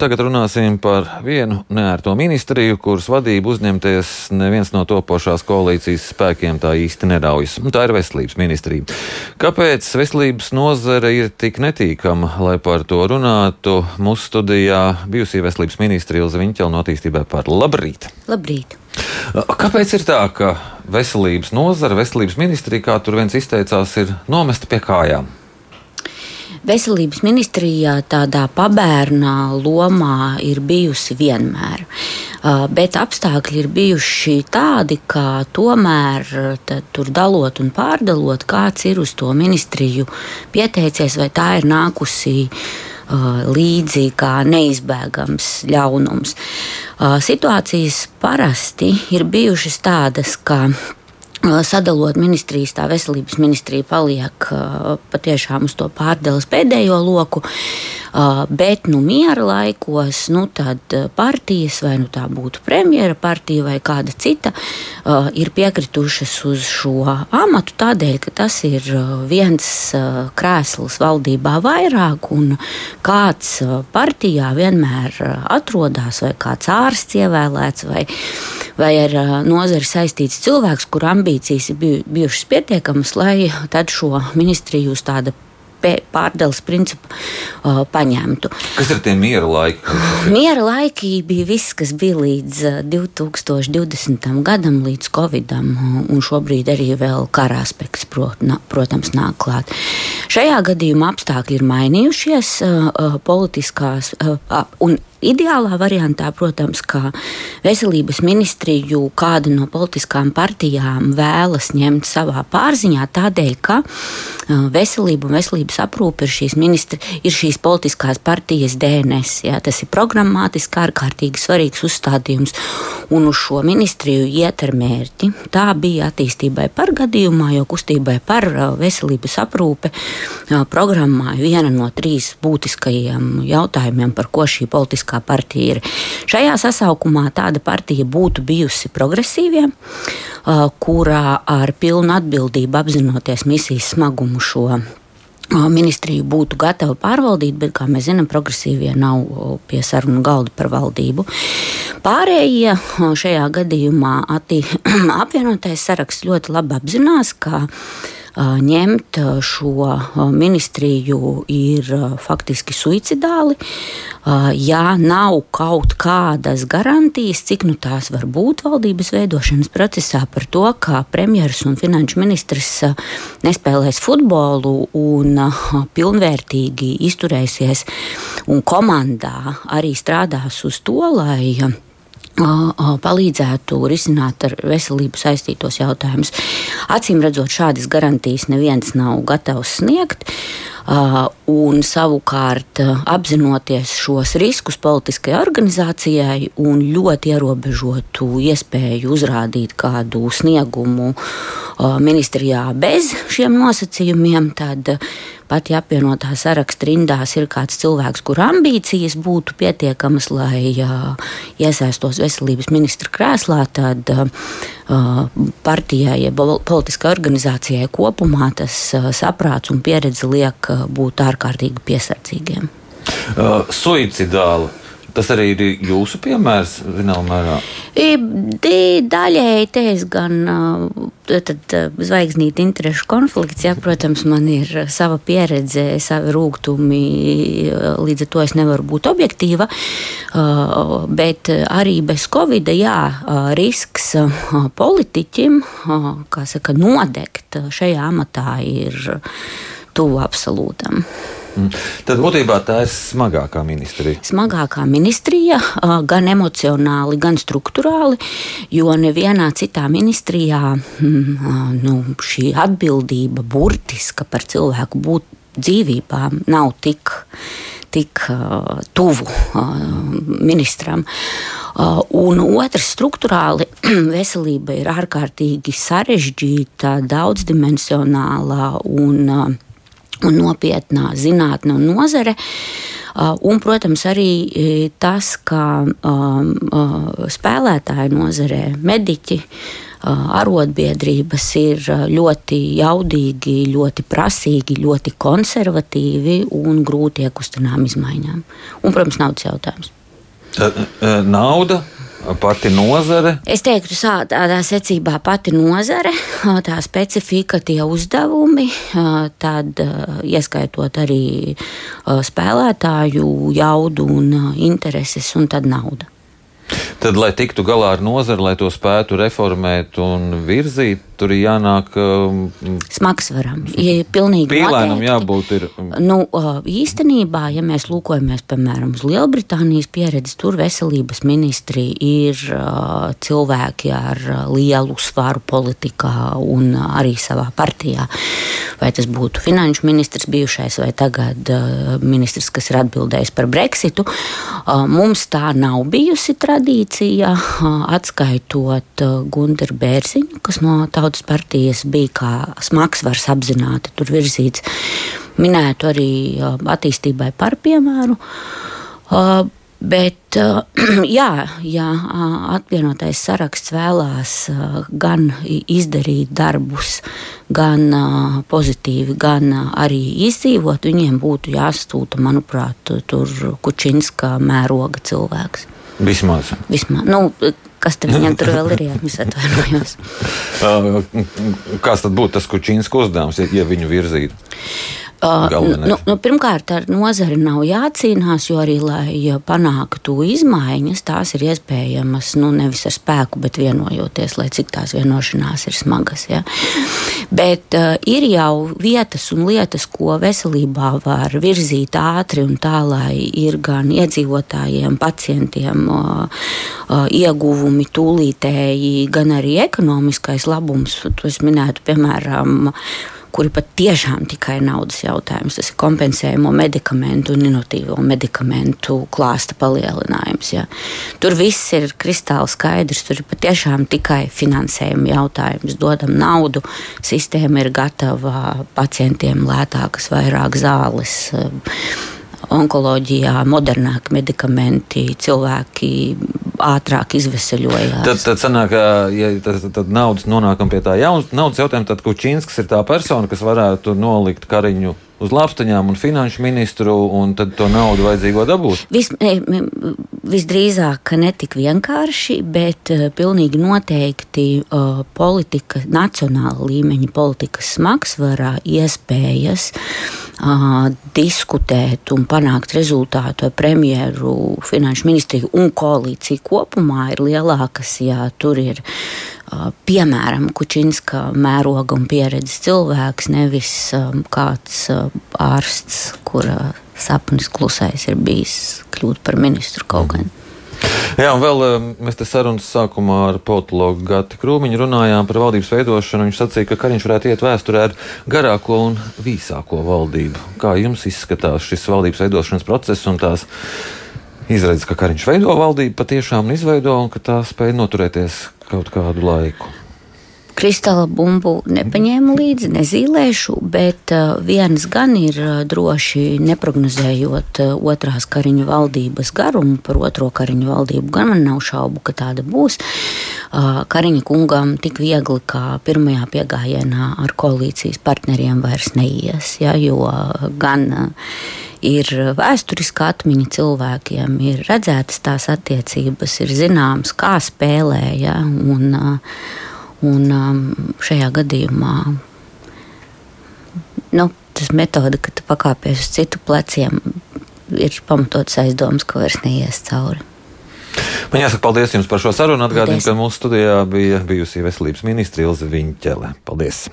Tagad runāsim par vienu neērto ministriju, kuras vadību uzņemties neviens no topošās koalīcijas spēkiem tā īsti neraujas. Tā ir veselības ministrija. Kāpēc veselības nozare ir tik netīkama, lai par to runātu? Mūsu studijā bijusī veselības ministra Ilza Viņķela no attīstībai par labrīt. Labrīt! Kāpēc ir tā, ka veselības nozara, veselības ministrija, kā tur viens izteicās, ir nomesta pie kājām? Veselības ministrijā tādā pabērnā lomā ir bijusi vienmēr. Uh, bet apstākļi ir bijuši tādi, ka tomēr tur dalot un pārdalot, kāds ir uz to ministriju pieteicies, vai tā ir nākusi uh, līdzi kā neizbēgams ļaunums. Uh, situācijas parasti ir bijušas tādas, ka Sadalot ministrijas, tā veselības ministrija paliek patiešām uz to pārdales pēdējo loku, bet nu, miera laikos nu, partijas, vai nu tā būtu premjera partija vai kāda cita, ir piekritušas uz šo amatu tādēļ, ka tas ir viens krēsls valdībā vairāk un kāds partijā vienmēr atrodas vai kāds ārsts ievēlēts vai, vai ar nozari saistīts cilvēks, kur ambīcijas ir bijušas pietiekamas, lai tad šo ministriju uz tāda pārdales principu uh, paņemtu. Kas ir tie miera laiki? miera laiki bija viss, kas bija līdz 2020. gadam, līdz Covidam, un šobrīd arī vēl kara aspekts, prot, na, protams, nāk klāt. Šajā gadījumā apstākļi ir mainījušies, uh, politiskās uh, un Ideālā variantā, protams, ka veselības ministriju kāda no politiskām partijām vēlas ņemt savā pārziņā, tādēļ, ka veselība un veselības aprūpe ir šīs, ministri, ir šīs politiskās partijas DNS. Jā, tas ir programmatiski ārkārtīgi svarīgs uzstādījums, un uz šo ministriju iet ar mērķi. Tā bija attīstībai par gadījumā, jo kustībai par veselības aprūpe programmā ir viena no trīs būtiskajiem jautājumiem, par ko šī politiskā politiskā partija ir. Šajā sasaukumā tāda partija būtu bijusi progresīviem, kurā ar pilnu atbildību apzinoties misijas smagumu šo ministriju būtu gatava pārvaldīt, bet, kā mēs zinām, progresīvie nav pie sarunu galda par valdību. Pārējie šajā gadījumā apvienotais saraksts ļoti labi apzinās, ka ņemt šo ministriju ir faktiski suicidāli. Ja nav kaut kādas garantijas, cik nu tās var būt valdības veidošanas procesā par to, ka premjeras un finanšu ministrs nespēlēs futbolu un pilnvērtīgi izturēsies un komandā arī strādās uz to, lai palīdzētu risināt ar veselību saistītos jautājumus. Acīm redzot, šādas garantijas neviens nav gatavs sniegt. Un savukārt, apzinoties šos riskus politiskajai organizācijai un ļoti ierobežotu iespēju uzrādīt kādu sniegumu ministrijā bez šiem nosacījumiem, tad pat ja apvienotā saraksta rindās ir kāds cilvēks, kur ambīcijas būtu pietiekamas, lai uh, iesaistos veselības ministra krēslā, tad uh, partijai, ja politiskai organizācijai kopumā tas uh, saprāts un pieredze liek uh, būt ārkārtīgi piesardzīgiem. Uh, suicidāli Tas arī ir jūsu piemērs, zināmā mērā. Daļēji te es gan tad, zvaigznīti interešu konflikts, jā, protams, man ir sava pieredze, savi rūgtumi, līdz ar to es nevaru būt objektīva, bet arī bez covida, jā, risks politiķim, kā saka, nodegt šajā amatā ir tuvu absolūtam. Mm. Tad būtībā tā ir smagākā ministrija. Smagākā ministrija, gan emocionāli, gan struktūrāli, jo nevienā citā ministrijā mm, nu, šī atbildība burtiska par cilvēku būt dzīvībām nav tik tik uh, tuvu uh, ministram. Uh, un otrs, struktūrāli veselība ir ārkārtīgi sarežģīta, daudzdimensionāla un uh, un nopietnā zinātne un nozare. Uh, un, protams, arī e, tas, ka um, uh, spēlētāju nozarē, mediķi, arotbiedrības ir ļoti jaudīgi, ļoti prasīgi, ļoti konservatīvi un grūti iekustināmi izmaiņām. Un, protams, naudas jautājums. Nauda pati nozare? Es teiktu, tādā secībā pati nozare, tā specifika, tie uzdevumi, tad ieskaitot arī spēlētāju jaudu un intereses, un tad nauda. Tad, lai tiktu galā ar nozari, lai to spētu reformēt un virzīt, tur ir jānāk. Um, Smagsvaram. Ja pilnīgi pīlēnam jābūt. Ir... Um, nu, īstenībā, ja mēs lūkojamies, piemēram, uz Lielbritānijas pieredzi, tur veselības ministri ir uh, cilvēki ar lielu svaru politikā un arī savā partijā. Vai tas būtu finanšu ministrs bijušais vai tagad uh, ministrs, kas ir atbildējis par Brexitu. Uh, mums tā nav bijusi tradīcija, atskaitot Gunteru Bērziņu, kas no tautas tautas partijas bija kā smagsvars apzināti tur virzīts. Minētu arī attīstībai par piemēru. Bet, jā, ja apvienotais saraksts vēlās gan izdarīt darbus, gan pozitīvi, gan arī izdzīvot, viņiem būtu jāstūta, manuprāt, tur Kučinska mēroga cilvēks. Vismaz. Vismaz. Nu, Kas tur viņam tur vēl ir? Jā, es atvainojos. Kāds tad būtu tas Kučīnska uzdevums, ja, ja viņu virzītu? Uh, nu, nu, pirmkārt, ar nozari nav jācīnās, jo arī, lai panāktu izmaiņas, tās ir iespējamas nu, nevis ar spēku, bet vienojoties, lai cik tās vienošanās ir smagas. Ja. Bet uh, ir jau vietas un lietas, ko veselībā var virzīt ātri un tā, lai ir gan iedzīvotājiem, pacientiem uh, uh, ieguvumi tūlītēji, gan arī ekonomiskais labums. To es minētu, piemēram, kuri pat tiešām tikai naudas jautājums. Tas ir kompensējumu medikamentu un inovatīvo medikamentu klāsta palielinājums. Ja. Tur viss ir kristāli skaidrs. Tur ir patiešām tikai finansējuma jautājums. Dodam naudu, sistēma ir gatava pacientiem lētākas, vairāk zāles onkoloģijā modernāki medikamenti, cilvēki ātrāk izveseļojās. Tad, tad sanāk, ja tad, tad naudas nonākam pie tā jaunas naudas jautājuma, tad Kučīnskis ir tā persona, kas varētu nolikt Kariņu uz lāpstaņām un finanšu ministru, un tad to naudu vajadzīgo dabūt? Vis, visdrīzāk ne tik vienkārši, bet uh, pilnīgi noteikti uh, politika, nacionāla līmeņa politikas smagsvarā iespējas uh, diskutēt un panākt rezultātu ar premjeru, finanšu ministriju un koalīciju kopumā ir lielākas, ja tur ir piemēram, Kučinska mēroga un pieredzes cilvēks, nevis kāds ārsts, kura sapnis klusais ir bijis kļūt par ministru kaut gan. Jā, un vēl mēs te sarunas sākumā ar politologu Gati Krūmiņu runājām par valdības veidošanu. Viņš sacīja, ka Kariņš varētu iet vēsturē ar garāko un vīsāko valdību. Kā jums izskatās šis valdības veidošanas process un tās izredzes, ka Kariņš veido valdību patiešām izveido un ka tā spēja noturēties kaut kādu laiku. Kristāla bumbu nepaņēmu līdzi, nezīmēšu, bet uh, viens gan ir uh, droši neprognozējot uh, otrās kariņu valdības garumu, par otro kariņu valdību gan man nav šaubu, ka tāda būs. Kariņa kungam tik viegli kā pirmajā piegājienā ar koalīcijas partneriem vairs neies, ja, jo gan ir vēsturiska atmiņa cilvēkiem, ir redzētas tās attiecības, ir zināms, kā spēlēja. Un, un um, šajā gadījumā nu, tas metode, ka tu pakāpies uz citu pleciem, ir pamatots aizdoms, ka vairs neies cauri. Man jāsaka paldies jums par šo sarunu. Atgādinu, ka mūsu studijā bija bijusi veselības ministra Ilze Viņķele. Paldies!